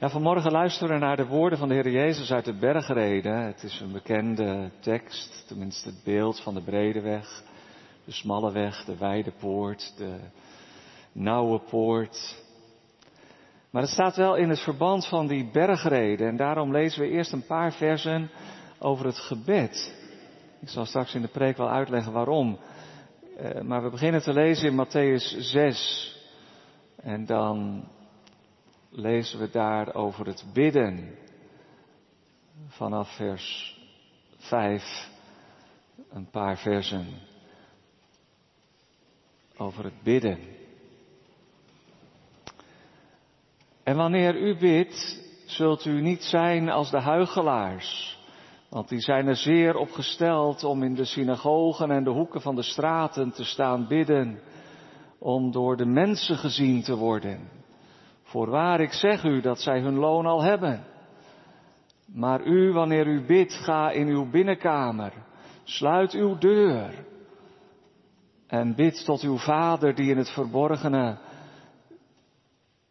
Vanmorgen luisteren we naar de woorden van de Heer Jezus uit de bergreden. Het is een bekende tekst, tenminste het beeld van de brede weg, de smalle weg, de wijde poort, de nauwe poort. Maar het staat wel in het verband van die bergreden en daarom lezen we eerst een paar versen over het gebed. Ik zal straks in de preek wel uitleggen waarom. Uh, maar we beginnen te lezen in Matthäus 6. En dan lezen we daar over het bidden. Vanaf vers 5 een paar versen over het bidden. En wanneer u bidt, zult u niet zijn als de huigelaars, want die zijn er zeer op gesteld om in de synagogen en de hoeken van de straten te staan bidden, om door de mensen gezien te worden. Voorwaar, ik zeg u dat zij hun loon al hebben. Maar u, wanneer u bidt, ga in uw binnenkamer, sluit uw deur en bid tot uw Vader die in het verborgene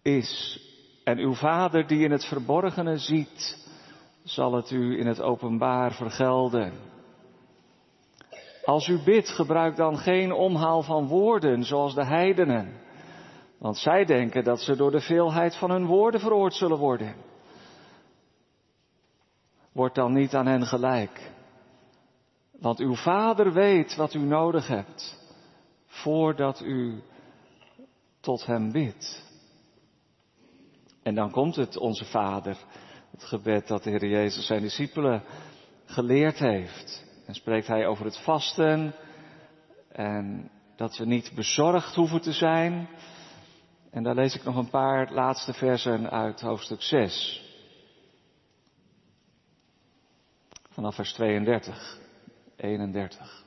is. En uw Vader die in het verborgene ziet, zal het u in het openbaar vergelden. Als u bidt, gebruik dan geen omhaal van woorden zoals de heidenen want zij denken dat ze door de veelheid van hun woorden veroord zullen worden. Word dan niet aan hen gelijk. Want uw vader weet wat u nodig hebt voordat u tot hem bidt. En dan komt het, onze vader, het gebed dat de Heer Jezus zijn discipelen geleerd heeft. En spreekt hij over het vasten en dat we niet bezorgd hoeven te zijn, en daar lees ik nog een paar laatste versen uit hoofdstuk 6. Vanaf vers 32, 31.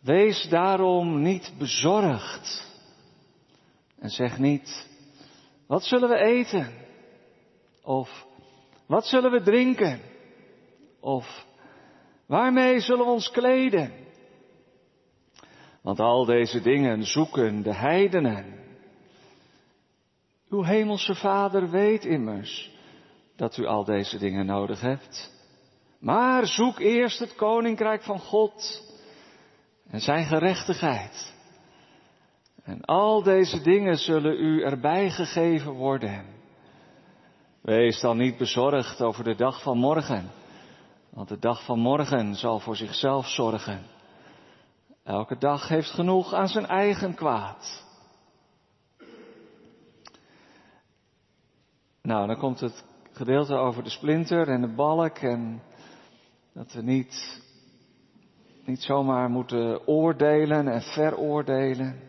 Wees daarom niet bezorgd. En zeg niet, wat zullen we eten? Of wat zullen we drinken? Of waarmee zullen we ons kleden? Want al deze dingen zoeken de heidenen. Uw hemelse Vader weet immers dat u al deze dingen nodig hebt. Maar zoek eerst het koninkrijk van God en zijn gerechtigheid. En al deze dingen zullen u erbij gegeven worden. Wees dan niet bezorgd over de dag van morgen, want de dag van morgen zal voor zichzelf zorgen. Elke dag heeft genoeg aan zijn eigen kwaad. Nou, dan komt het gedeelte over de splinter en de balk en dat we niet, niet zomaar moeten oordelen en veroordelen.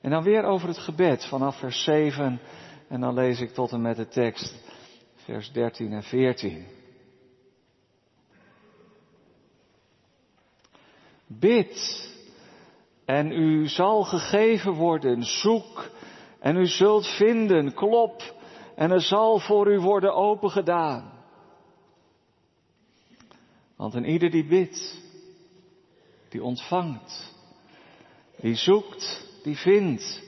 En dan weer over het gebed vanaf vers 7 en dan lees ik tot en met de tekst vers 13 en 14. Bid en u zal gegeven worden. Zoek en u zult vinden. Klop en er zal voor u worden opengedaan. Want een ieder die bidt, die ontvangt. Die zoekt, die vindt.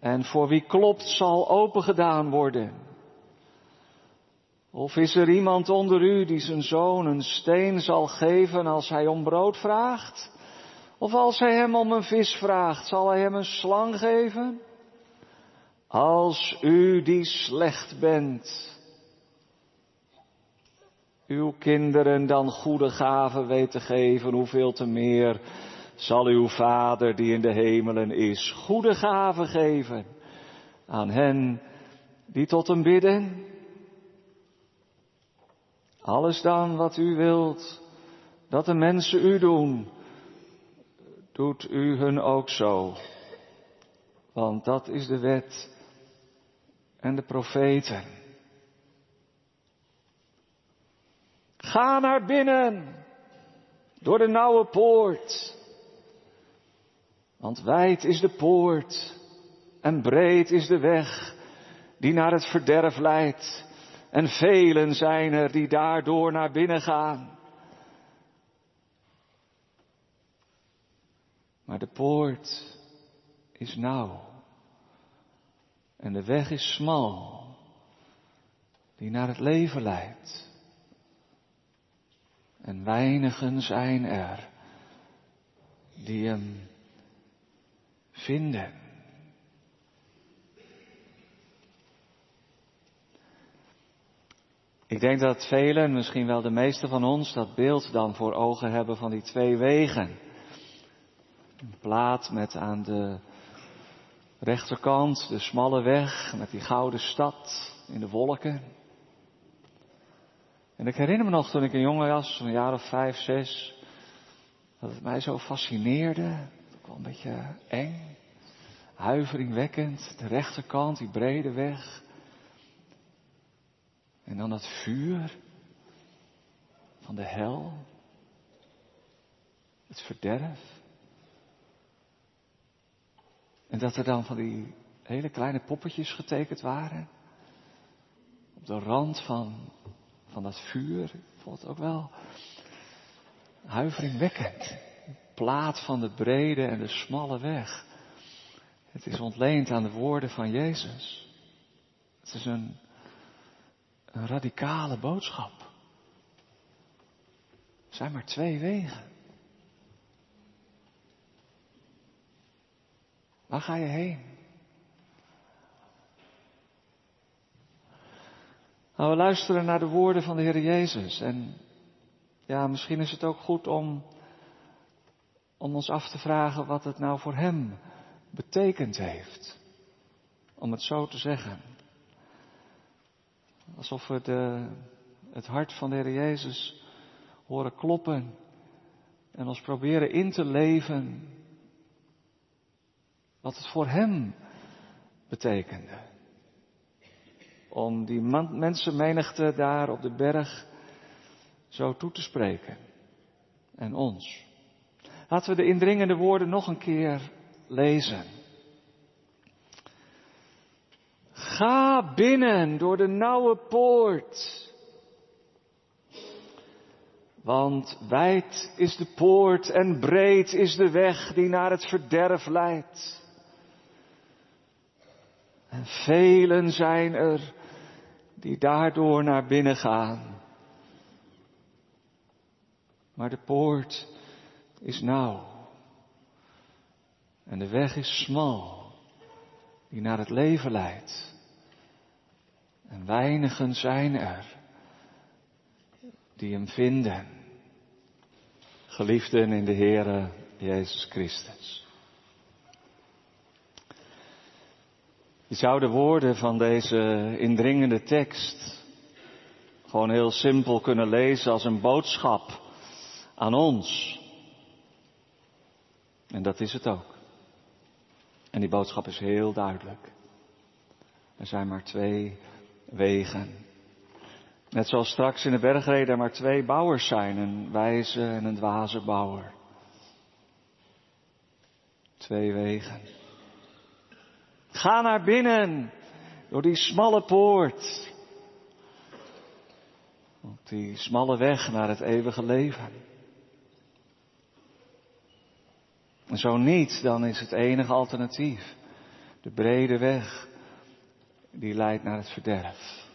En voor wie klopt zal opengedaan worden. Of is er iemand onder u die zijn zoon een steen zal geven als hij om brood vraagt? Of als hij hem om een vis vraagt, zal hij hem een slang geven? Als u die slecht bent, uw kinderen dan goede gaven weet te geven, hoeveel te meer zal uw Vader die in de hemelen is, goede gaven geven aan hen die tot hem bidden? Alles dan wat u wilt dat de mensen u doen, doet u hun ook zo. Want dat is de wet en de profeten. Ga naar binnen door de nauwe poort. Want wijd is de poort en breed is de weg die naar het verderf leidt. En velen zijn er die daardoor naar binnen gaan. Maar de poort is nauw. En de weg is smal, die naar het leven leidt. En weinigen zijn er die hem vinden. Ik denk dat velen, misschien wel de meeste van ons, dat beeld dan voor ogen hebben van die twee wegen. Een plaat met aan de rechterkant de smalle weg met die gouden stad in de wolken. En ik herinner me nog toen ik een jongen was, een jaar of vijf, zes, dat het mij zo fascineerde. Ook wel een beetje eng, huiveringwekkend. De rechterkant, die brede weg. En dan dat vuur van de hel. Het verderf. En dat er dan van die hele kleine poppetjes getekend waren. Op de rand van, van dat vuur. Ik vond het ook wel huiveringwekkend. Plaat van de brede en de smalle weg. Het is ontleend aan de woorden van Jezus. Het is een, een radicale boodschap. Er zijn maar twee wegen. Waar ga je heen? Nou, we luisteren naar de woorden van de Heer Jezus. En ja, misschien is het ook goed om, om ons af te vragen wat het nou voor Hem betekend heeft. Om het zo te zeggen. Alsof we de, het hart van de Heer Jezus horen kloppen en ons proberen in te leven wat het voor hem betekende. Om die mensenmenigte daar op de berg zo toe te spreken. En ons. Laten we de indringende woorden nog een keer lezen. Ga binnen door de nauwe poort. Want wijd is de poort en breed is de weg die naar het verderf leidt. En velen zijn er die daardoor naar binnen gaan. Maar de poort is nauw. En de weg is smal, die naar het leven leidt. En weinigen zijn er die hem vinden. Geliefden in de Heere Jezus Christus. Je zou de woorden van deze indringende tekst gewoon heel simpel kunnen lezen als een boodschap aan ons. En dat is het ook. En die boodschap is heel duidelijk. Er zijn maar twee wegen. Net zoals straks in de bergreden er maar twee bouwers zijn, een wijze en een dwaze bouwer. Twee wegen. Ga naar binnen door die smalle poort. Op die smalle weg naar het eeuwige leven. En zo niet, dan is het enige alternatief. De brede weg die leidt naar het verderf.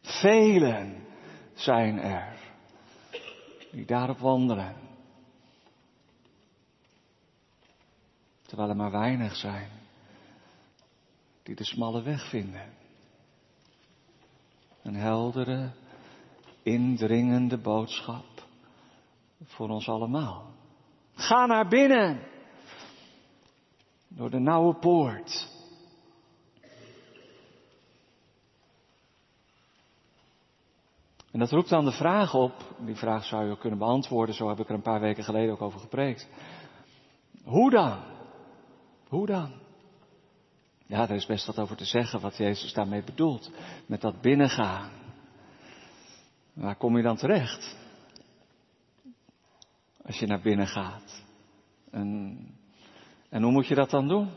Velen zijn er die daarop wandelen. Terwijl er maar weinig zijn die de smalle weg vinden. Een heldere, indringende boodschap voor ons allemaal. Ga naar binnen door de nauwe poort. En dat roept dan de vraag op, die vraag zou je ook kunnen beantwoorden, zo heb ik er een paar weken geleden ook over gepreekt. Hoe dan? Hoe dan? Ja, daar is best wat over te zeggen wat Jezus daarmee bedoelt. Met dat binnengaan. Waar kom je dan terecht? Als je naar binnen gaat. En, en hoe moet je dat dan doen?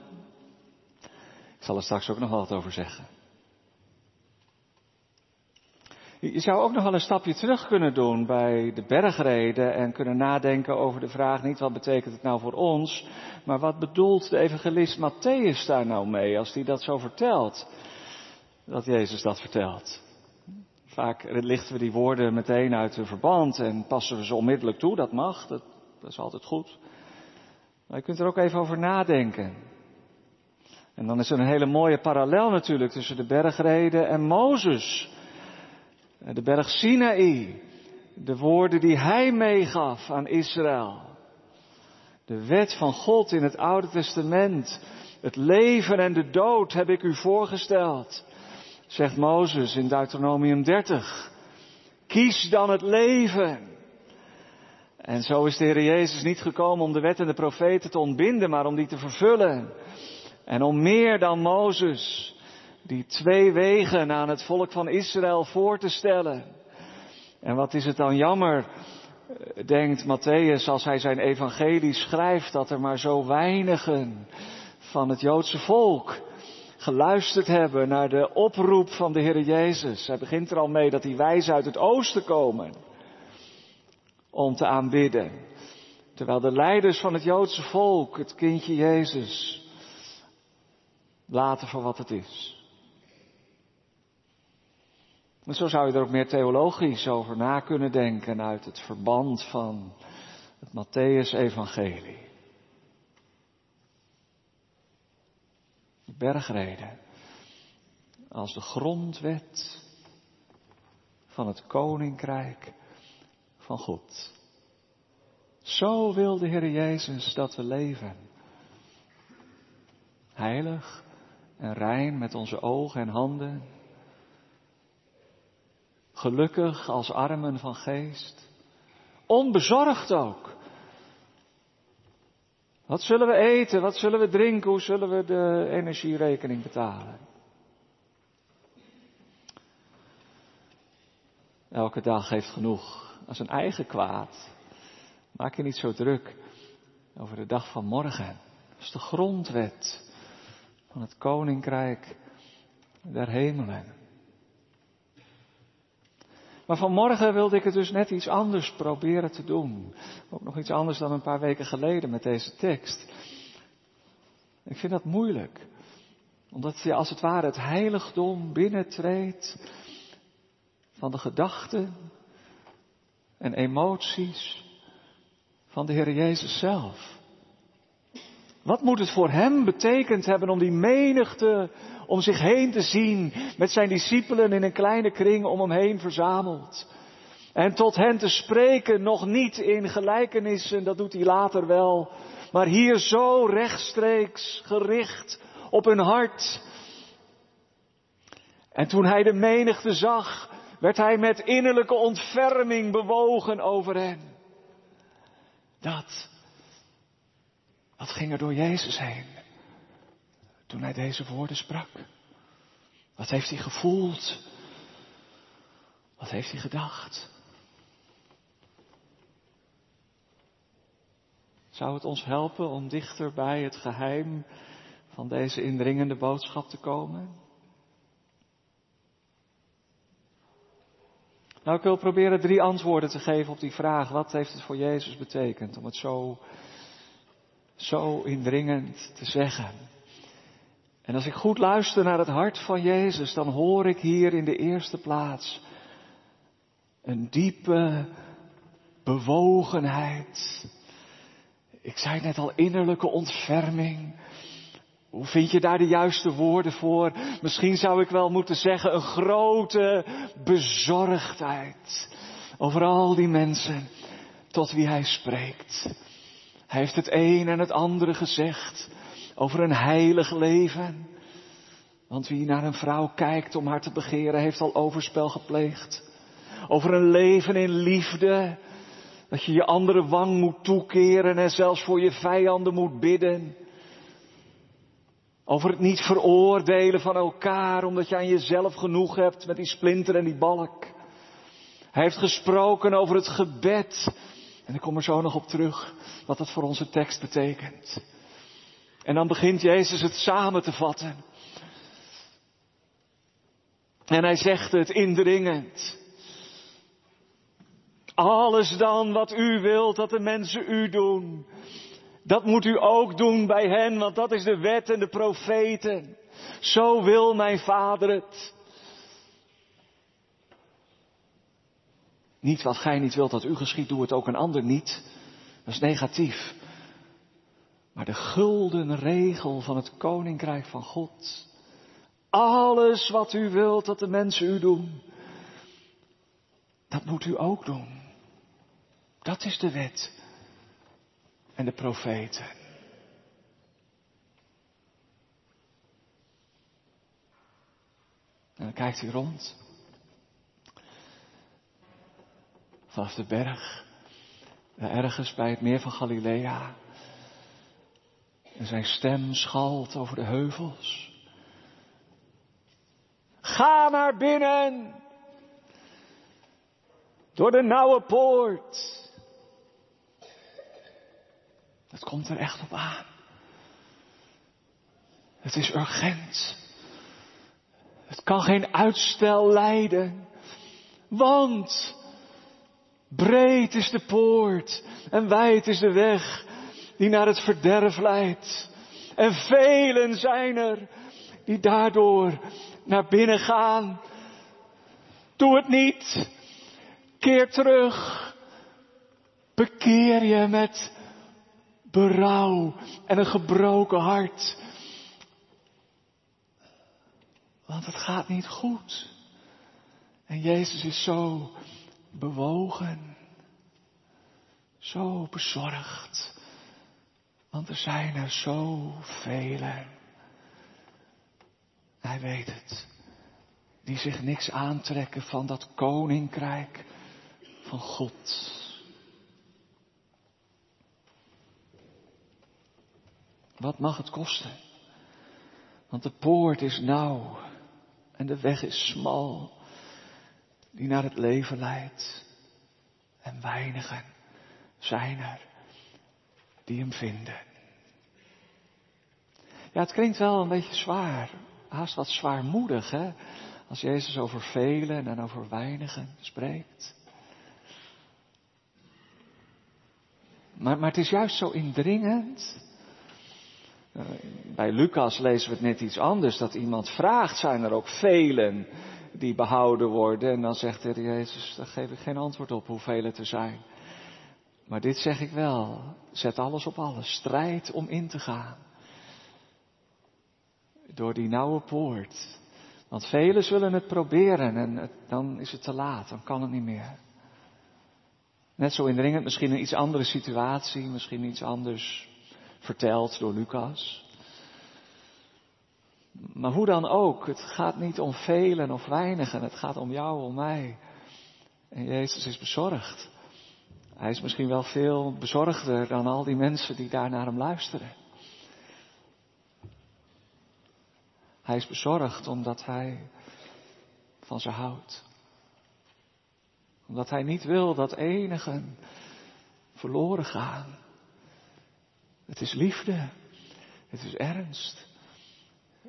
Ik zal er straks ook nog wat over zeggen. Je zou ook nog wel een stapje terug kunnen doen bij de bergreden en kunnen nadenken over de vraag niet wat betekent het nou voor ons, maar wat bedoelt de evangelist Matthäus daar nou mee als hij dat zo vertelt, dat Jezus dat vertelt. Vaak lichten we die woorden meteen uit hun verband en passen we ze onmiddellijk toe, dat mag, dat, dat is altijd goed. Maar je kunt er ook even over nadenken. En dan is er een hele mooie parallel natuurlijk tussen de bergreden en Mozes. De berg Sinaï. De woorden die hij meegaf aan Israël. De wet van God in het Oude Testament. Het leven en de dood heb ik u voorgesteld. Zegt Mozes in Deuteronomium 30. Kies dan het leven. En zo is de Heer Jezus niet gekomen om de wet en de profeten te ontbinden, maar om die te vervullen. En om meer dan Mozes die twee wegen aan het volk van Israël voor te stellen. En wat is het dan jammer, denkt Matthäus als hij zijn evangelie schrijft, dat er maar zo weinigen van het Joodse volk geluisterd hebben naar de oproep van de Heer Jezus. Hij begint er al mee dat die wijzen uit het oosten komen om te aanbidden. Terwijl de leiders van het Joodse volk het kindje Jezus laten voor wat het is. Maar zo zou je er ook meer theologisch over na kunnen denken uit het verband van het Matthäus-evangelie. De bergreden als de grondwet van het koninkrijk van God. Zo wil de Heer Jezus dat we leven. Heilig en rein met onze ogen en handen Gelukkig als armen van geest. Onbezorgd ook. Wat zullen we eten? Wat zullen we drinken? Hoe zullen we de energierekening betalen? Elke dag heeft genoeg als een eigen kwaad. Maak je niet zo druk over de dag van morgen. Dat is de grondwet van het koninkrijk der hemelen. Maar vanmorgen wilde ik het dus net iets anders proberen te doen. Ook nog iets anders dan een paar weken geleden met deze tekst. Ik vind dat moeilijk. Omdat je als het ware het heiligdom binnentreedt van de gedachten en emoties van de Heer Jezus zelf. Wat moet het voor hem betekend hebben om die menigte om zich heen te zien met zijn discipelen in een kleine kring om hem heen verzameld? En tot hen te spreken, nog niet in gelijkenissen, dat doet hij later wel, maar hier zo rechtstreeks gericht op hun hart. En toen hij de menigte zag, werd hij met innerlijke ontferming bewogen over hen. Dat wat ging er door Jezus heen toen hij deze woorden sprak? Wat heeft hij gevoeld? Wat heeft hij gedacht? Zou het ons helpen om dichter bij het geheim van deze indringende boodschap te komen? Nou, ik wil proberen drie antwoorden te geven op die vraag. Wat heeft het voor Jezus betekend om het zo zo indringend te zeggen. En als ik goed luister naar het hart van Jezus, dan hoor ik hier in de eerste plaats een diepe bewogenheid. Ik zei net al innerlijke ontferming. Hoe vind je daar de juiste woorden voor? Misschien zou ik wel moeten zeggen een grote bezorgdheid over al die mensen tot wie hij spreekt. Hij heeft het een en het andere gezegd over een heilig leven. Want wie naar een vrouw kijkt om haar te begeren, heeft al overspel gepleegd. Over een leven in liefde. Dat je je andere wang moet toekeren en zelfs voor je vijanden moet bidden. Over het niet veroordelen van elkaar omdat je aan jezelf genoeg hebt met die splinter en die balk. Hij heeft gesproken over het gebed en ik kom er zo nog op terug wat dat voor onze tekst betekent. En dan begint Jezus het samen te vatten. En hij zegt het indringend. Alles dan wat u wilt dat de mensen u doen. Dat moet u ook doen bij hen, want dat is de wet en de profeten. Zo wil mijn vader het. Niet wat gij niet wilt dat u geschiet, doe het ook een ander niet. Dat is negatief. Maar de gulden regel van het koninkrijk van God. Alles wat u wilt dat de mensen u doen, dat moet u ook doen. Dat is de wet en de profeten. En dan kijkt hij rond. Vanaf de berg. Ergens bij het meer van Galilea. En zijn stem schalt over de heuvels. Ga naar binnen. Door de nauwe poort. Het komt er echt op aan. Het is urgent. Het kan geen uitstel leiden. Want breed is de poort en wijd is de weg die naar het verderf leidt. En velen zijn er die daardoor naar binnen gaan. Doe het niet. Keer terug. Bekeer je met berouw en een gebroken hart. Want het gaat niet goed. En Jezus is zo bewogen, zo bezorgd. Want er zijn er zoveel. Hij weet het. Die zich niks aantrekken van dat koninkrijk van God. Wat mag het kosten? Want de poort is nauw en de weg is smal die naar het leven leidt. En weinigen zijn er die hem vinden. Ja, het klinkt wel een beetje zwaar, haast wat zwaarmoedig, hè? Als Jezus over velen en over weinigen spreekt. Maar, maar het is juist zo indringend eh, bij Lucas lezen we het net iets anders, dat iemand vraagt, zijn er ook velen die behouden worden? En dan zegt de Jezus, daar geef ik geen antwoord op hoeveel het er zijn. Maar dit zeg ik wel, zet alles op alles, strijd om in te gaan. Door die nauwe poort. Want velen zullen het proberen en dan is het te laat, dan kan het niet meer. Net zo indringend, misschien een iets andere situatie, misschien iets anders verteld door Lucas. Maar hoe dan ook, het gaat niet om velen of weinigen, het gaat om jou, om mij. En Jezus is bezorgd. Hij is misschien wel veel bezorgder dan al die mensen die daar naar hem luisteren. Hij is bezorgd omdat hij van ze houdt. Omdat hij niet wil dat enigen verloren gaan. Het is liefde. Het is ernst.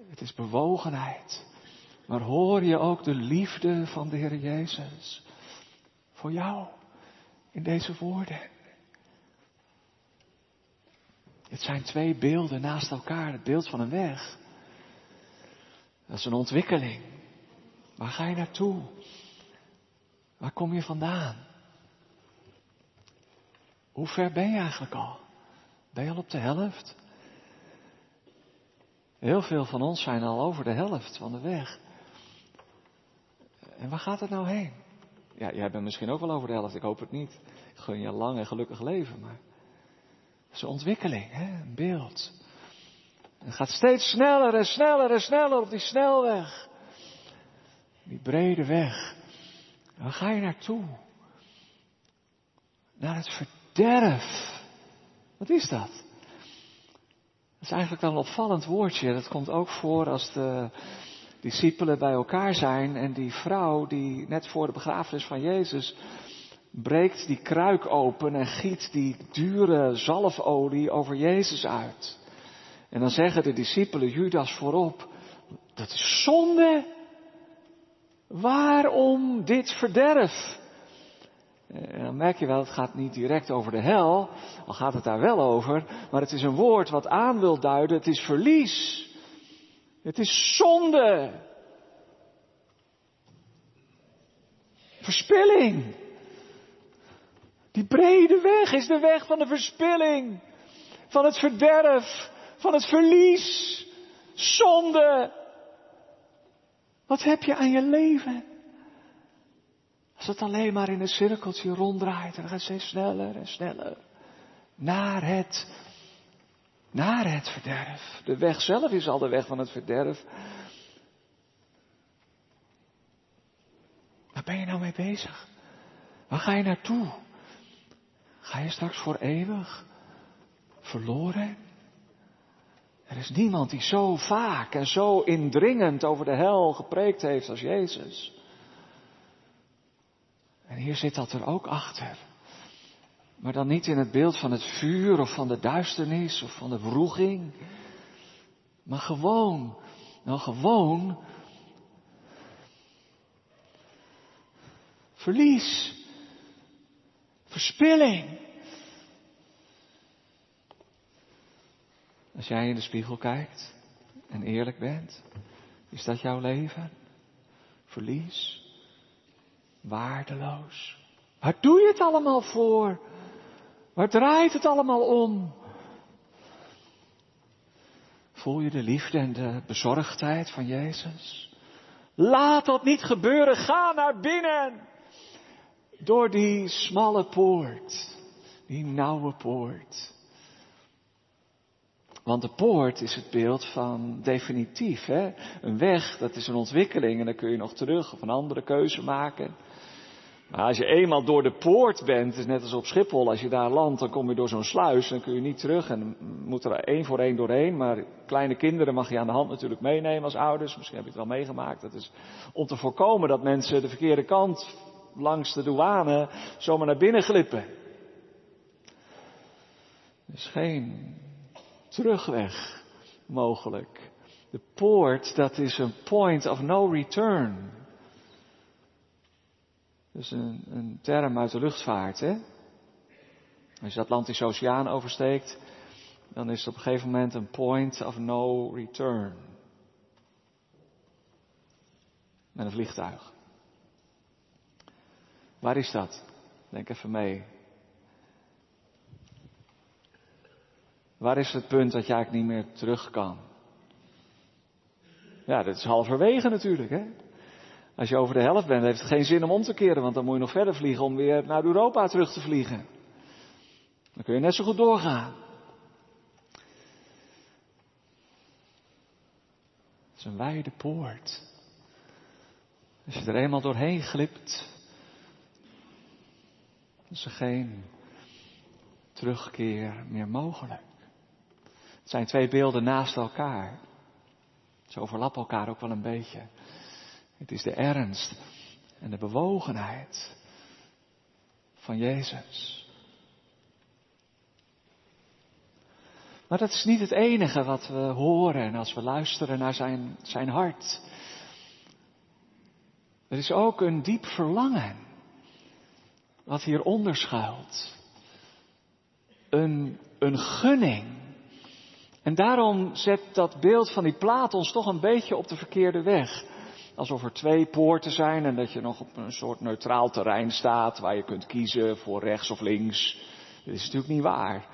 Het is bewogenheid. Maar hoor je ook de liefde van de Heer Jezus voor jou in deze woorden? Het zijn twee beelden naast elkaar. Het beeld van een weg. Dat is een ontwikkeling. Waar ga je naartoe? Waar kom je vandaan? Hoe ver ben je eigenlijk al? Ben je al op de helft? Heel veel van ons zijn al over de helft van de weg. En waar gaat het nou heen? Ja, jij bent misschien ook wel over de helft, ik hoop het niet. Ik gun je lang en gelukkig leven, maar het is een ontwikkeling, hè? een beeld. Het gaat steeds sneller en sneller en sneller op die snelweg. Die brede weg. Waar ga je naartoe? Naar het verderf. Wat is dat? Dat is eigenlijk wel een opvallend woordje. Dat komt ook voor als de discipelen bij elkaar zijn en die vrouw die net voor de begrafenis van Jezus breekt die kruik open en giet die dure zalfolie over Jezus uit. En dan zeggen de discipelen, Judas voorop, dat is zonde. Waarom dit verderf? En dan merk je wel, het gaat niet direct over de hel, al gaat het daar wel over, maar het is een woord wat aan wil duiden, het is verlies. Het is zonde. Verspilling. Die brede weg is de weg van de verspilling, van het verderf, van het verlies, zonde. Wat heb je aan je leven? Als het alleen maar in een cirkeltje ronddraait en dan gaat steeds sneller en sneller naar het, naar het verderf. De weg zelf is al de weg van het verderf. Waar ben je nou mee bezig? Waar ga je naartoe? Ga je straks voor eeuwig verloren? Er is niemand die zo vaak en zo indringend over de hel gepreekt heeft als Jezus. En hier zit dat er ook achter. Maar dan niet in het beeld van het vuur of van de duisternis of van de wroeging. Maar gewoon, nou gewoon. Verlies. Verspilling. Als jij in de spiegel kijkt en eerlijk bent, is dat jouw leven? Verlies? Waardeloos? Waar doe je het allemaal voor? Waar draait het allemaal om? Voel je de liefde en de bezorgdheid van Jezus? Laat dat niet gebeuren. Ga naar binnen. Door die smalle poort. Die nauwe poort. Want de poort is het beeld van definitief. Hè? Een weg, dat is een ontwikkeling en dan kun je nog terug of een andere keuze maken. Maar als je eenmaal door de poort bent, is net als op Schiphol, als je daar landt, dan kom je door zo'n sluis, dan kun je niet terug en moet er één voor één doorheen. Maar kleine kinderen mag je aan de hand natuurlijk meenemen als ouders, misschien heb je het wel meegemaakt. Dat is om te voorkomen dat mensen de verkeerde kant langs de douane zomaar naar binnen glippen. Er is geen terugweg mogelijk. De poort, dat is een point of no return. Dus een, een term uit de luchtvaart. Hè? Als je de Atlantische Oceaan oversteekt, dan is het op een gegeven moment een point of no return. Met een vliegtuig. Waar is dat? Denk even mee. Waar is het punt dat je eigenlijk niet meer terug kan? Ja, dat is halverwege natuurlijk, hè? Als je over de helft bent, heeft het geen zin om om te keren, want dan moet je nog verder vliegen om weer naar Europa terug te vliegen. Dan kun je net zo goed doorgaan. Het is een wijde poort. Als je er eenmaal doorheen glipt, is er geen terugkeer meer mogelijk. Het zijn twee beelden naast elkaar. Ze overlappen elkaar ook wel een beetje. Het is de ernst en de bewogenheid van Jezus. Maar dat is niet het enige wat we horen als we luisteren naar zijn, zijn hart. Er is ook een diep verlangen wat hieronder schuilt. Een, een gunning en daarom zet dat beeld van die plaat ons toch een beetje op de verkeerde weg. Alsof er twee poorten zijn en dat je nog op een soort neutraal terrein staat waar je kunt kiezen voor rechts of links. Dat is natuurlijk niet waar.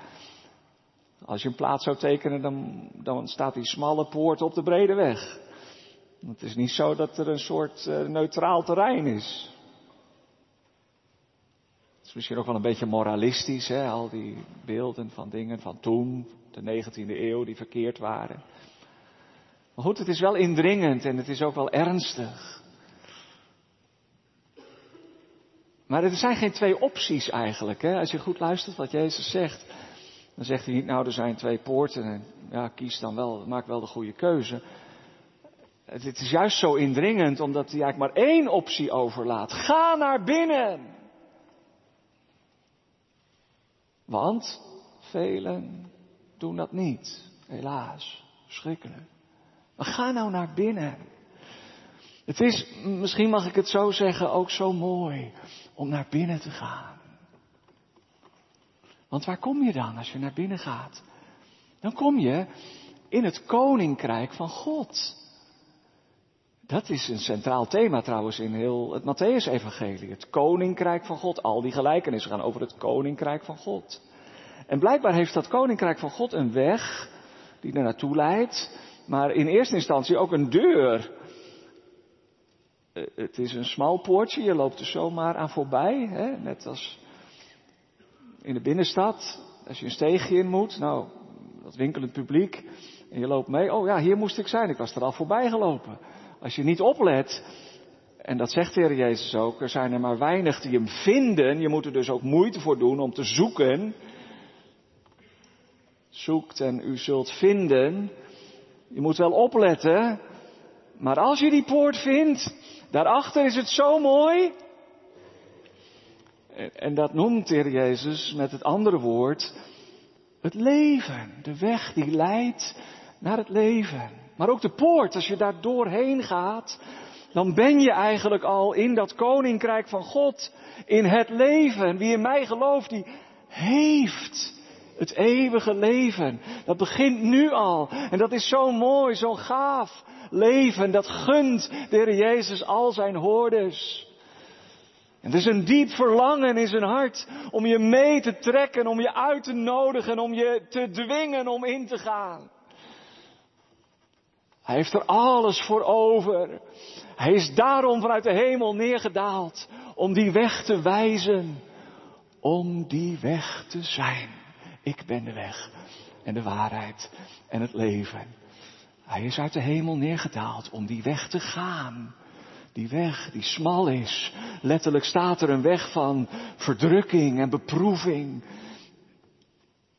Als je een plaat zou tekenen, dan, dan staat die smalle poort op de brede weg. Het is niet zo dat er een soort uh, neutraal terrein is. Het is misschien ook wel een beetje moralistisch, hè? al die beelden van dingen van toen, de 19e eeuw, die verkeerd waren. Maar goed, het is wel indringend en het is ook wel ernstig. Maar er zijn geen twee opties eigenlijk. Hè? Als je goed luistert wat Jezus zegt, dan zegt hij niet, nou er zijn twee poorten en ja, kies dan wel, maak wel de goede keuze. Het is juist zo indringend omdat hij eigenlijk maar één optie overlaat. Ga naar binnen. Want velen doen dat niet. Helaas. Schrikkelijk. Maar ga nou naar binnen. Het is, misschien mag ik het zo zeggen, ook zo mooi om naar binnen te gaan. Want waar kom je dan als je naar binnen gaat? Dan kom je in het koninkrijk van God. Dat is een centraal thema trouwens in heel het Matthäus-evangelie. Het koninkrijk van God. Al die gelijkenissen gaan over het koninkrijk van God. En blijkbaar heeft dat koninkrijk van God een weg die er naartoe leidt, maar in eerste instantie ook een deur. Eh, het is een smal poortje, je loopt er zomaar aan voorbij, hè? net als in de binnenstad. Als je een steegje in moet, nou, dat winkelend publiek, en je loopt mee. Oh ja, hier moest ik zijn, ik was er al voorbij gelopen. Als je niet oplet, en dat zegt de Heer Jezus ook, er zijn er maar weinig die hem vinden. Je moet er dus ook moeite voor doen om te zoeken. Zoekt en u zult vinden. Je moet wel opletten. Maar als je die poort vindt, daarachter is het zo mooi. En dat noemt de Heer Jezus met het andere woord het leven. De weg die leidt naar het leven. Maar ook de poort, als je daar doorheen gaat, dan ben je eigenlijk al in dat koninkrijk van God, in het leven. Wie in mij gelooft, die heeft het eeuwige leven. Dat begint nu al. En dat is zo mooi, zo gaaf leven. Dat gunt de Heer Jezus al zijn hoorders. En er is een diep verlangen in zijn hart om je mee te trekken, om je uit te nodigen, om je te dwingen om in te gaan. Hij heeft er alles voor over. Hij is daarom vanuit de hemel neergedaald om die weg te wijzen, om die weg te zijn. Ik ben de weg en de waarheid en het leven. Hij is uit de hemel neergedaald om die weg te gaan. Die weg die smal is. Letterlijk staat er een weg van verdrukking en beproeving.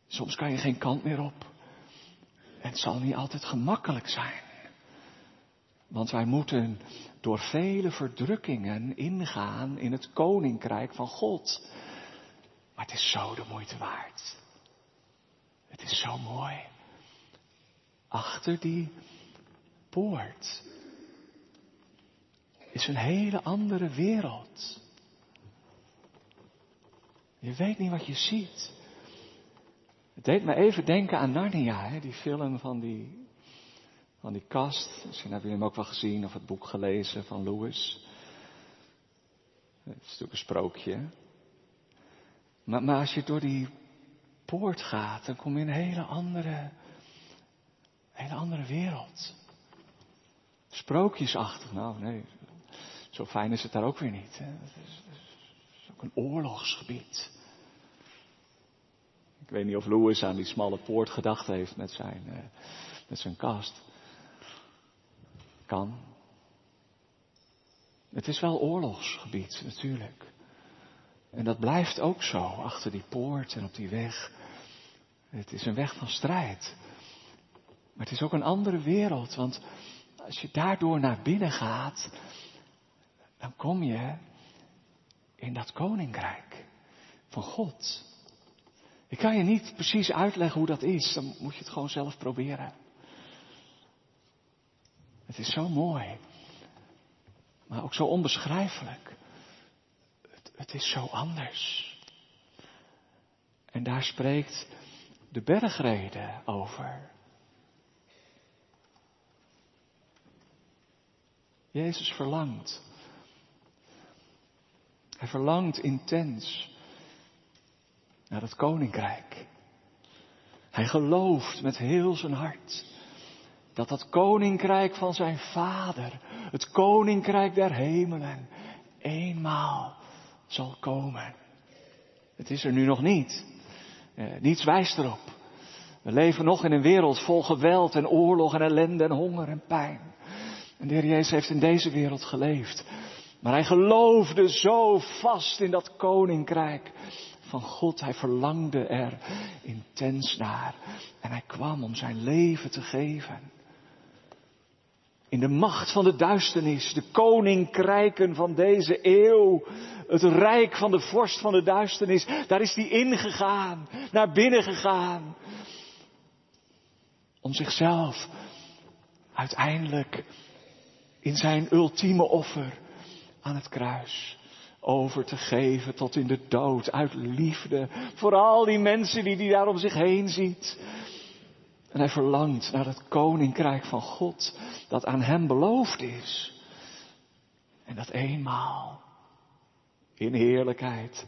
Soms kan je geen kant meer op. En het zal niet altijd gemakkelijk zijn. Want wij moeten door vele verdrukkingen ingaan in het koninkrijk van God. Maar het is zo de moeite waard. Het is zo mooi. Achter die poort is een hele andere wereld. Je weet niet wat je ziet. Het deed me even denken aan Narnia, hè, die film van die, van die kast. Misschien hebben jullie hem ook wel gezien of het boek gelezen van Lewis. Het is natuurlijk een sprookje. Maar, maar als je door die poort gaat, dan kom je in een hele andere, hele andere wereld. Sprookjesachtig, nou nee, zo fijn is het daar ook weer niet. Het, is, het is ook een oorlogsgebied. Ik weet niet of Louis aan die smalle poort gedacht heeft met zijn, uh, met zijn kast. Kan. Het is wel oorlogsgebied, natuurlijk. En dat blijft ook zo, achter die poort en op die weg. Het is een weg van strijd. Maar het is ook een andere wereld, want als je daardoor naar binnen gaat, dan kom je in dat koninkrijk van God. Ik kan je niet precies uitleggen hoe dat is, dan moet je het gewoon zelf proberen. Het is zo mooi, maar ook zo onbeschrijfelijk. Het, het is zo anders. En daar spreekt de bergrede over. Jezus verlangt. Hij verlangt intens naar het koninkrijk. Hij gelooft met heel zijn hart dat dat koninkrijk van zijn vader, het koninkrijk der hemelen, eenmaal zal komen. Het is er nu nog niet. Eh, niets wijst erop. We leven nog in een wereld vol geweld en oorlog en ellende en honger en pijn. En de Heer Jezus heeft in deze wereld geleefd. Maar hij geloofde zo vast in dat koninkrijk van God. Hij verlangde er intens naar. En hij kwam om zijn leven te geven. In de macht van de duisternis, de koninkrijken van deze eeuw, het rijk van de vorst van de duisternis, daar is hij ingegaan, naar binnen gegaan. Om zichzelf uiteindelijk in zijn ultieme offer aan het kruis over te geven tot in de dood uit liefde voor al die mensen die hij daar om zich heen ziet. En hij verlangt naar het koninkrijk van God dat aan hem beloofd is. En dat eenmaal in heerlijkheid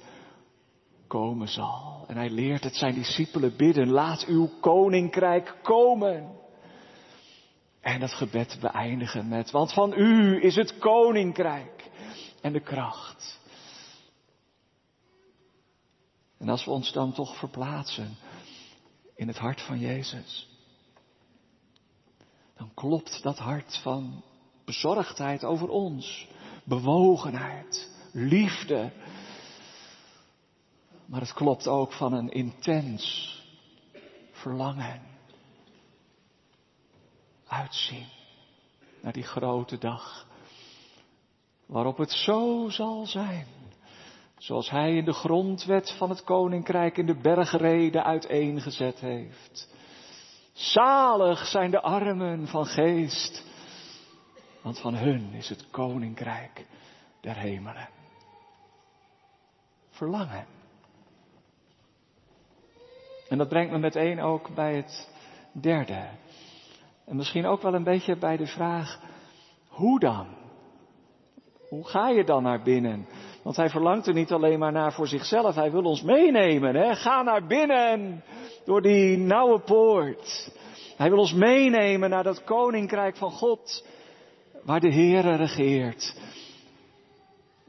komen zal. En hij leert het zijn discipelen bidden, laat uw koninkrijk komen. En dat gebed beëindigen met, want van u is het koninkrijk en de kracht. En als we ons dan toch verplaatsen in het hart van Jezus, dan klopt dat hart van bezorgdheid over ons, bewogenheid, liefde. Maar het klopt ook van een intens verlangen, uitzien naar die grote dag waarop het zo zal zijn. Zoals hij in de grondwet van het koninkrijk in de bergreden uiteengezet heeft. Zalig zijn de armen van geest, want van hun is het koninkrijk der hemelen. Verlangen. En dat brengt me meteen ook bij het derde. En misschien ook wel een beetje bij de vraag, hoe dan? Hoe ga je dan naar binnen? Want hij verlangt er niet alleen maar naar voor zichzelf, hij wil ons meenemen. Hè? Ga naar binnen door die nauwe poort. Hij wil ons meenemen naar dat koninkrijk van God, waar de Heere regeert.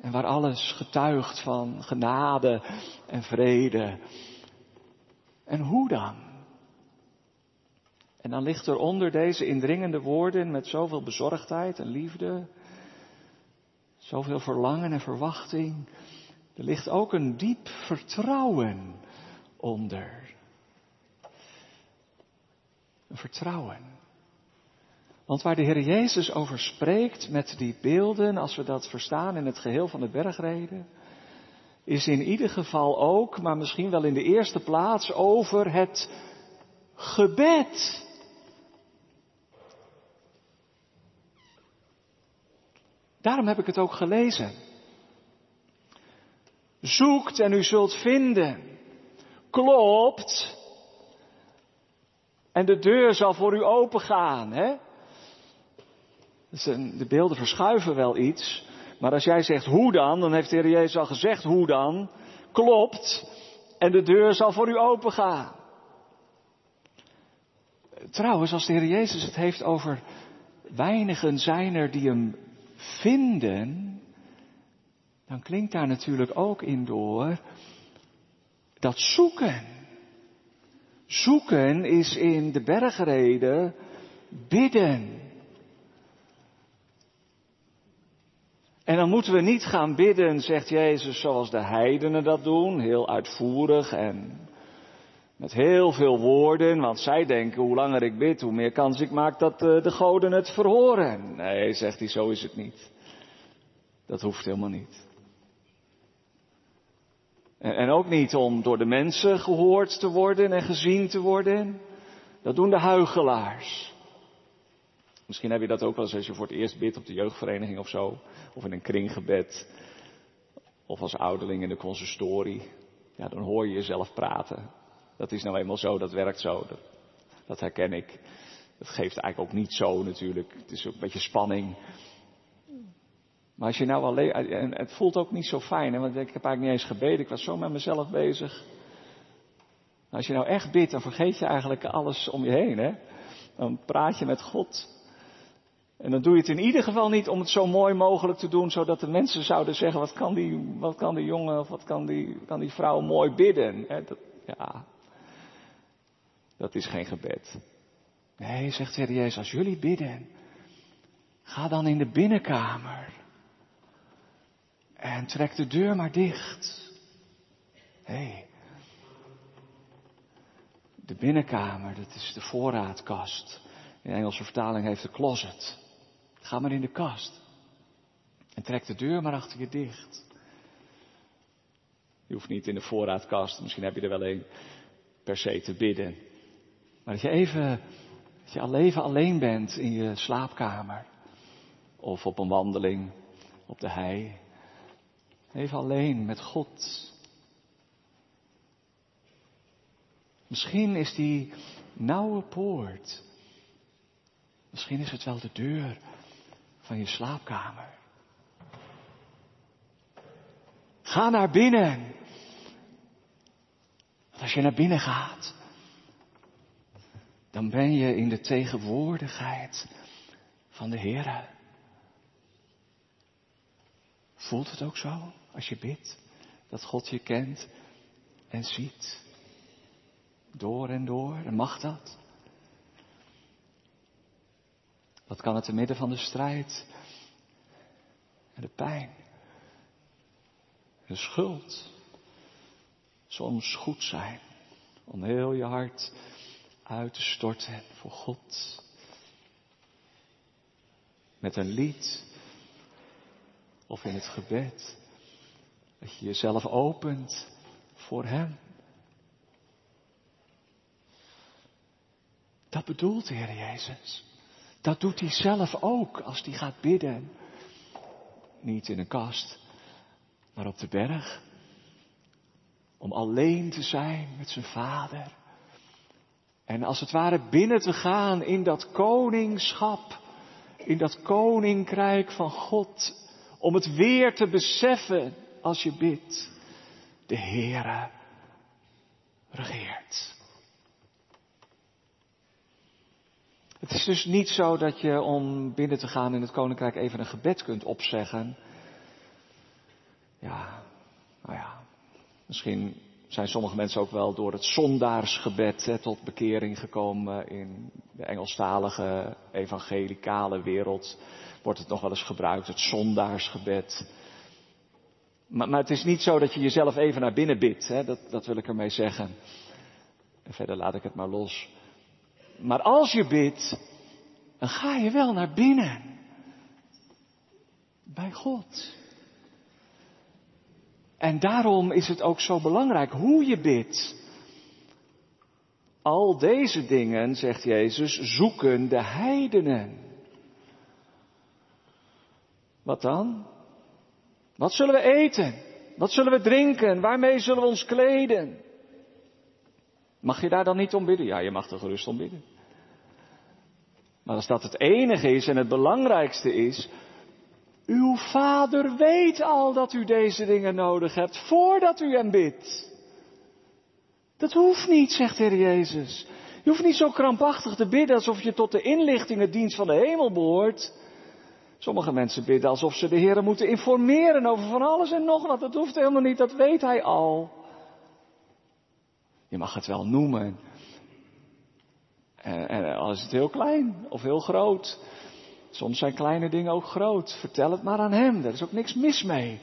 En waar alles getuigt van genade en vrede. En hoe dan? En dan ligt er onder deze indringende woorden met zoveel bezorgdheid en liefde, zoveel verlangen en verwachting, er ligt ook een diep vertrouwen onder. Een vertrouwen. Want waar de Heer Jezus over spreekt met die beelden, als we dat verstaan in het geheel van de bergreden, is in ieder geval ook, maar misschien wel in de eerste plaats, over het gebed. Daarom heb ik het ook gelezen. Zoekt en u zult vinden. Klopt. En de deur zal voor u opengaan. Hè? De beelden verschuiven wel iets. Maar als jij zegt hoe dan, dan heeft de Heer Jezus al gezegd hoe dan. Klopt. En de deur zal voor u opengaan. Trouwens, als de Heer Jezus het heeft over weinigen zijn er die hem vinden, dan klinkt daar natuurlijk ook in door dat zoeken. Zoeken is in de bergreden bidden. En dan moeten we niet gaan bidden, zegt Jezus, zoals de heidenen dat doen, heel uitvoerig en met heel veel woorden, want zij denken hoe langer ik bid, hoe meer kans ik maak dat eh, de goden het verhoren. Nee, zegt hij, zo is het niet. Dat hoeft helemaal niet. En, ook niet om door de mensen gehoord te worden en gezien te worden. Dat doen de huigelaars. Misschien heb je dat ook wel eens als je voor het eerst bidt op de jeugdvereniging of zo. Of in een kringgebed. Of als ouderling in de consistorie. Ja, dan hoor je jezelf praten. Dat is nou eenmaal zo, dat werkt zo. Dat, herken ik. Dat geeft eigenlijk ook niet zo natuurlijk. Het is ook een beetje spanning. Maar als je nou alleen, en het voelt ook niet zo fijn, hè, want ik heb eigenlijk niet eens gebeden, ik was zo met mezelf bezig. Als je nou echt bidt, dan vergeet je eigenlijk alles om je heen, hè. Dan praat je met God. En dan doe je het in ieder geval niet om het zo mooi mogelijk te doen, zodat de mensen zouden zeggen, wat kan die, wat kan jongen of wat kan die, kan die vrouw mooi bidden. Hè? Dat, ja, dat is geen gebed. Nee, zegt de Heer Jezus, als jullie bidden, ga dan in de binnenkamer. En trek de deur maar dicht. Hé. De binnenkamer, dat is de voorraadkast. In de Engelse vertaling heeft de closet. Ga maar in de kast. En trek de deur maar achter je dicht. Je hoeft niet in de voorraadkast, misschien heb je er wel een, per se te bidden. Maar dat je even, dat je al even alleen bent in je slaapkamer. of op een wandeling op de hei. Even alleen met God. Misschien is die nauwe poort. Misschien is het wel de deur van je slaapkamer. Ga naar binnen. Want als je naar binnen gaat, dan ben je in de tegenwoordigheid van de Heer. Voelt het ook zo als je bidt dat God je kent en ziet? Door en door, en mag dat? Wat kan het te midden van de strijd en de pijn, de schuld, soms goed zijn om heel je hart uit te storten voor God. Met een lied of in het gebed. Dat je jezelf opent voor Hem. Dat bedoelt de Heer Jezus. Dat doet hij zelf ook als hij gaat bidden. Niet in een kast, maar op de berg. Om alleen te zijn met zijn vader. En als het ware binnen te gaan in dat koningschap. In dat koninkrijk van God. Om het weer te beseffen als je bidt. De Heere regeert. Het is dus niet zo dat je om binnen te gaan in het koninkrijk even een gebed kunt opzeggen. Ja, nou ja, misschien zijn sommige mensen ook wel door het zondaarsgebed hè, tot bekering gekomen in de Engelstalige evangelicale wereld. Wordt het nog wel eens gebruikt, het zondaarsgebed. Maar, maar het is niet zo dat je jezelf even naar binnen bidt, hè, dat, dat wil ik ermee zeggen. En verder laat ik het maar los. Maar als je bidt, dan ga je wel naar binnen. Bij God. En daarom is het ook zo belangrijk hoe je bidt. Al deze dingen, zegt Jezus, zoeken de heidenen. Wat dan? Wat zullen we eten? Wat zullen we drinken? Waarmee zullen we ons kleden? Mag je daar dan niet om bidden? Ja, je mag er gerust om bidden. Maar als dat het enige is en het belangrijkste is, uw vader weet al dat u deze dingen nodig hebt voordat u hem bidt. Dat hoeft niet, zegt Heer Jezus. Je hoeft niet zo krampachtig te bidden alsof je tot de inlichtingendienst van de hemel behoort. Sommige mensen bidden alsof ze de Heer moeten informeren over van alles en nog wat. Dat hoeft helemaal niet, dat weet Hij al. Je mag het wel noemen. En, en al is het heel klein of heel groot. Soms zijn kleine dingen ook groot. Vertel het maar aan Hem. Daar is ook niks mis mee.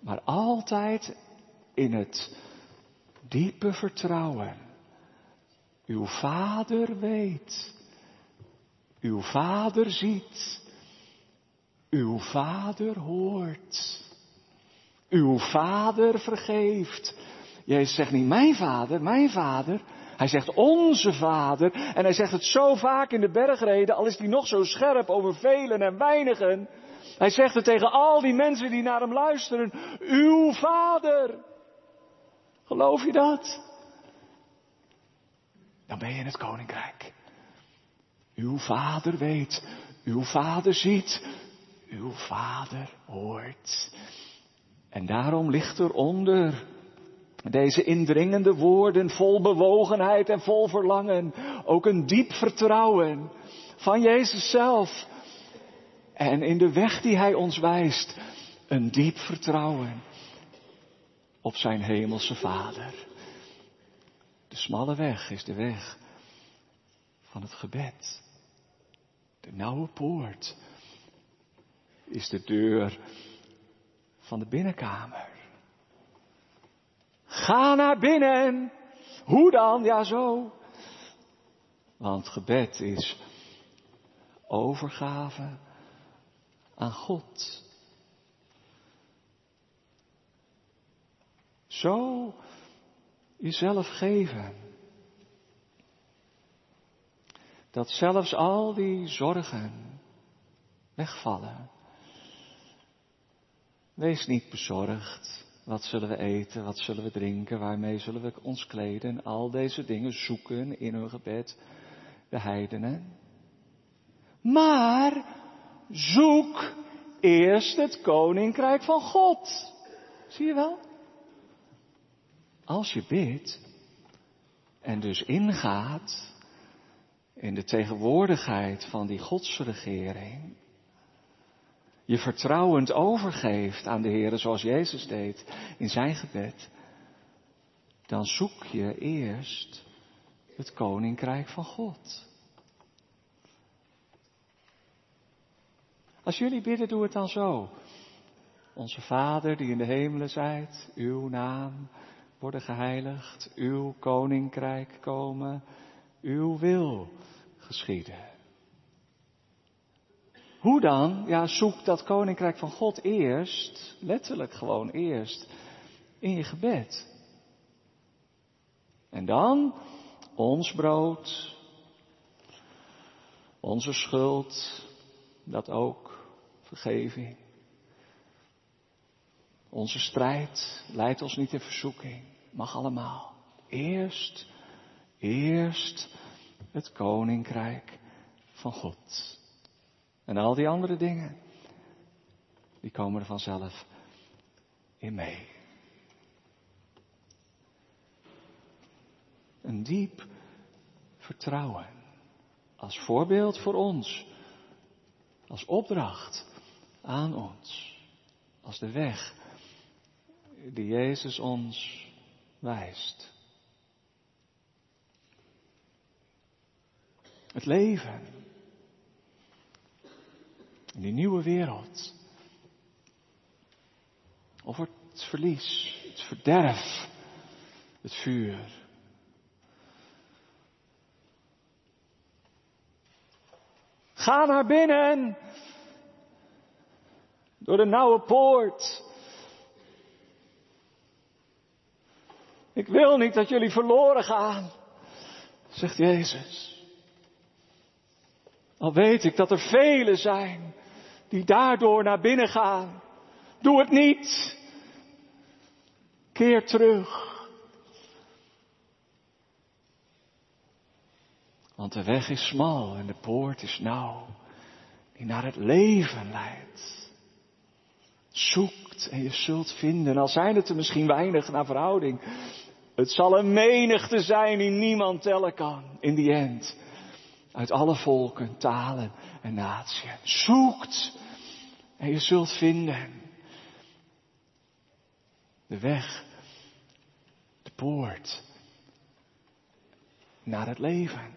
Maar altijd in het diepe vertrouwen. Uw Vader weet. Uw Vader ziet. Uw Vader hoort. Uw Vader vergeeft. Jezus zegt niet mijn Vader, mijn Vader. Hij zegt onze Vader. En hij zegt het zo vaak in de bergreden, al is hij nog zo scherp over velen en weinigen. Hij zegt het tegen al die mensen die naar hem luisteren. Uw Vader. Geloof je dat? Dan ben je in het koninkrijk. Uw Vader weet. Uw Vader ziet. Uw Vader hoort. En daarom ligt er deze indringende woorden vol bewogenheid en vol verlangen. Ook een diep vertrouwen van Jezus zelf. En in de weg die Hij ons wijst, een diep vertrouwen op zijn hemelse Vader. De smalle weg is de weg van het gebed. De nauwe poort is de deur van de binnenkamer. Ga naar binnen. Hoe dan? Ja, zo. Want gebed is overgave aan God. Zo jezelf geven. Dat zelfs al die zorgen wegvallen. Wees niet bezorgd. Wat zullen we eten? Wat zullen we drinken? Waarmee zullen we ons kleden? Al deze dingen zoeken in hun gebed de heidenen. Maar zoek eerst het koninkrijk van God. Zie je wel? Als je bidt en dus ingaat in de tegenwoordigheid van die godsregering, je vertrouwend overgeeft aan de Heer zoals Jezus deed in zijn gebed, dan zoek je eerst het koninkrijk van God. Als jullie bidden, doe het dan zo. Onze Vader die in de hemelen zijt, uw naam worden geheiligd, uw koninkrijk komen, uw wil geschieden. Hoe dan? Ja, zoek dat koninkrijk van God eerst, letterlijk gewoon eerst, in je gebed. En dan ons brood, onze schuld, dat ook, vergeving. Onze strijd leidt ons niet in verzoeking, mag allemaal. Eerst, eerst het koninkrijk van God. En al die andere dingen, die komen er vanzelf in mee. Een diep vertrouwen. Als voorbeeld voor ons. Als opdracht aan ons. Als de weg die Jezus ons wijst. Het leven. In die nieuwe wereld. Of het verlies, het verderf, het vuur. Ga naar binnen. Door de nauwe poort. Ik wil niet dat jullie verloren gaan, zegt Jezus. Al weet ik dat er velen zijn die daardoor naar binnen gaan. Doe het niet. Keer terug. Want de weg is smal en de poort is nauw, die naar het leven leidt. Zoekt en je zult vinden, al zijn het er misschien weinig naar verhouding. Het zal een menigte zijn die niemand tellen kan, in die end. Uit alle volken, talen en naties. Zoekt en je zult vinden. De weg, de poort naar het leven.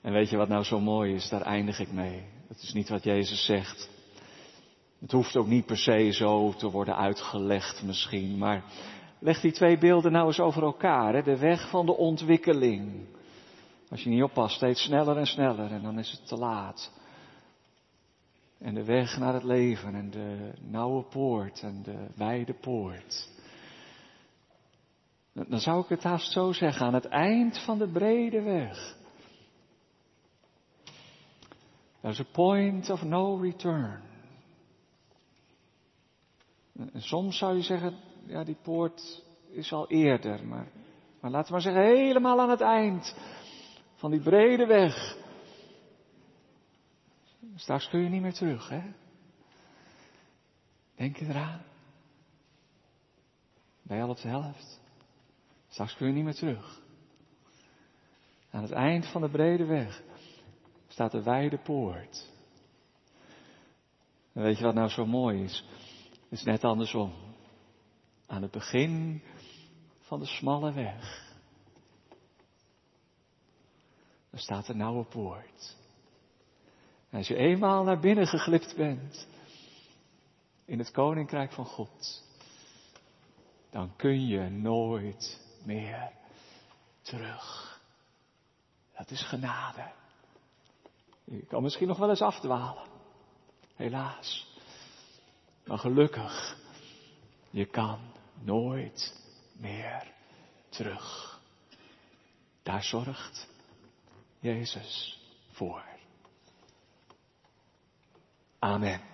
En weet je wat nou zo mooi is? Daar eindig ik mee. Dat is niet wat Jezus zegt. Het hoeft ook niet per se zo te worden uitgelegd misschien, maar leg die twee beelden nou eens over elkaar. Hè? De weg van de ontwikkeling. Als je niet oppast, steeds sneller en sneller en dan is het te laat. En de weg naar het leven en de nauwe poort en de wijde poort. Dan zou ik het haast zo zeggen, aan het eind van de brede weg There's a point of no return. En soms zou je zeggen, ja, die poort is al eerder, maar, maar laten we maar zeggen, helemaal aan het eind van die brede weg. Straks kun je niet meer terug, hè? Denk je eraan? Ben je al op de helft? Straks kun je niet meer terug. Aan het eind van de brede weg staat de wijde poort. En weet je wat nou zo mooi is? Het is net andersom. Aan het begin van de smalle weg. Daar staat de nauwe poort. En als je eenmaal naar binnen geglipt bent, in het koninkrijk van God, dan kun je nooit meer terug. Dat is genade. Je kan misschien nog wel eens afdwalen. Helaas. Maar gelukkig, je kan nooit meer terug. Daar zorgt Jezus voor. Amen.